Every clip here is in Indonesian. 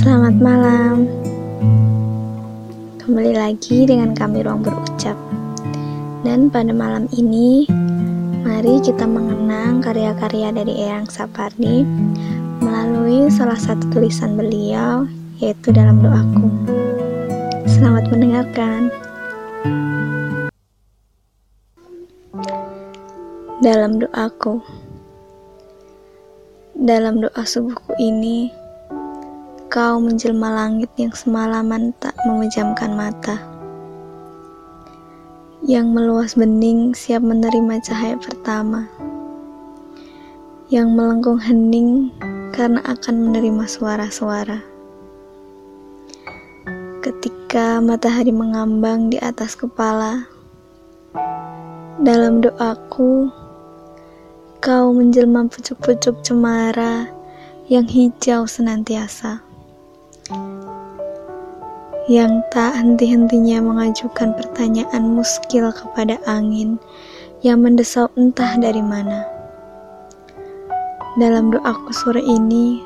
Selamat malam. Kembali lagi dengan kami Ruang Berucap. Dan pada malam ini, mari kita mengenang karya-karya dari Eyang Sapardi melalui salah satu tulisan beliau, yaitu dalam doaku. Selamat mendengarkan. Dalam doaku. Dalam doa subuhku ini, kau menjelma langit yang semalaman tak memejamkan mata. Yang meluas bening siap menerima cahaya pertama. Yang melengkung hening karena akan menerima suara-suara. Ketika matahari mengambang di atas kepala, dalam doaku, Kau menjelma pucuk-pucuk cemara yang hijau senantiasa. Yang tak henti-hentinya mengajukan pertanyaan muskil kepada angin yang mendesau entah dari mana. Dalam doaku sore ini,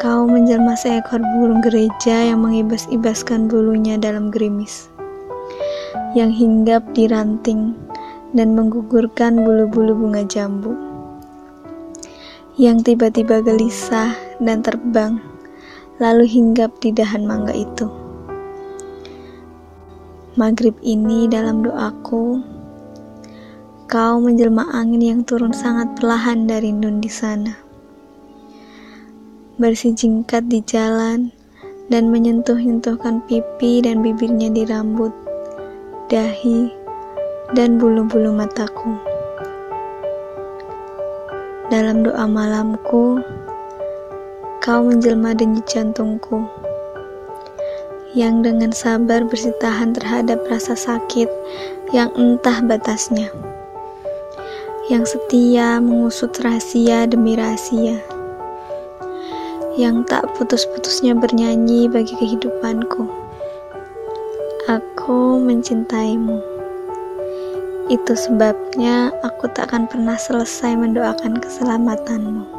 kau menjelma seekor burung gereja yang mengibas-ibaskan bulunya dalam gerimis. Yang hinggap di ranting dan menggugurkan bulu-bulu bunga jambu yang tiba-tiba gelisah dan terbang, lalu hinggap di dahan mangga itu. Maghrib ini dalam doaku, kau menjelma angin yang turun sangat perlahan dari nun di sana. Bersih jingkat di jalan dan menyentuh-nyentuhkan pipi dan bibirnya di rambut, dahi, dan bulu-bulu mataku. Dalam doa malamku, kau menjelma denyut jantungku yang dengan sabar bersitahan terhadap rasa sakit yang entah batasnya. Yang setia mengusut rahasia demi rahasia. Yang tak putus-putusnya bernyanyi bagi kehidupanku. Aku mencintaimu. Itu sebabnya aku tak akan pernah selesai mendoakan keselamatanmu.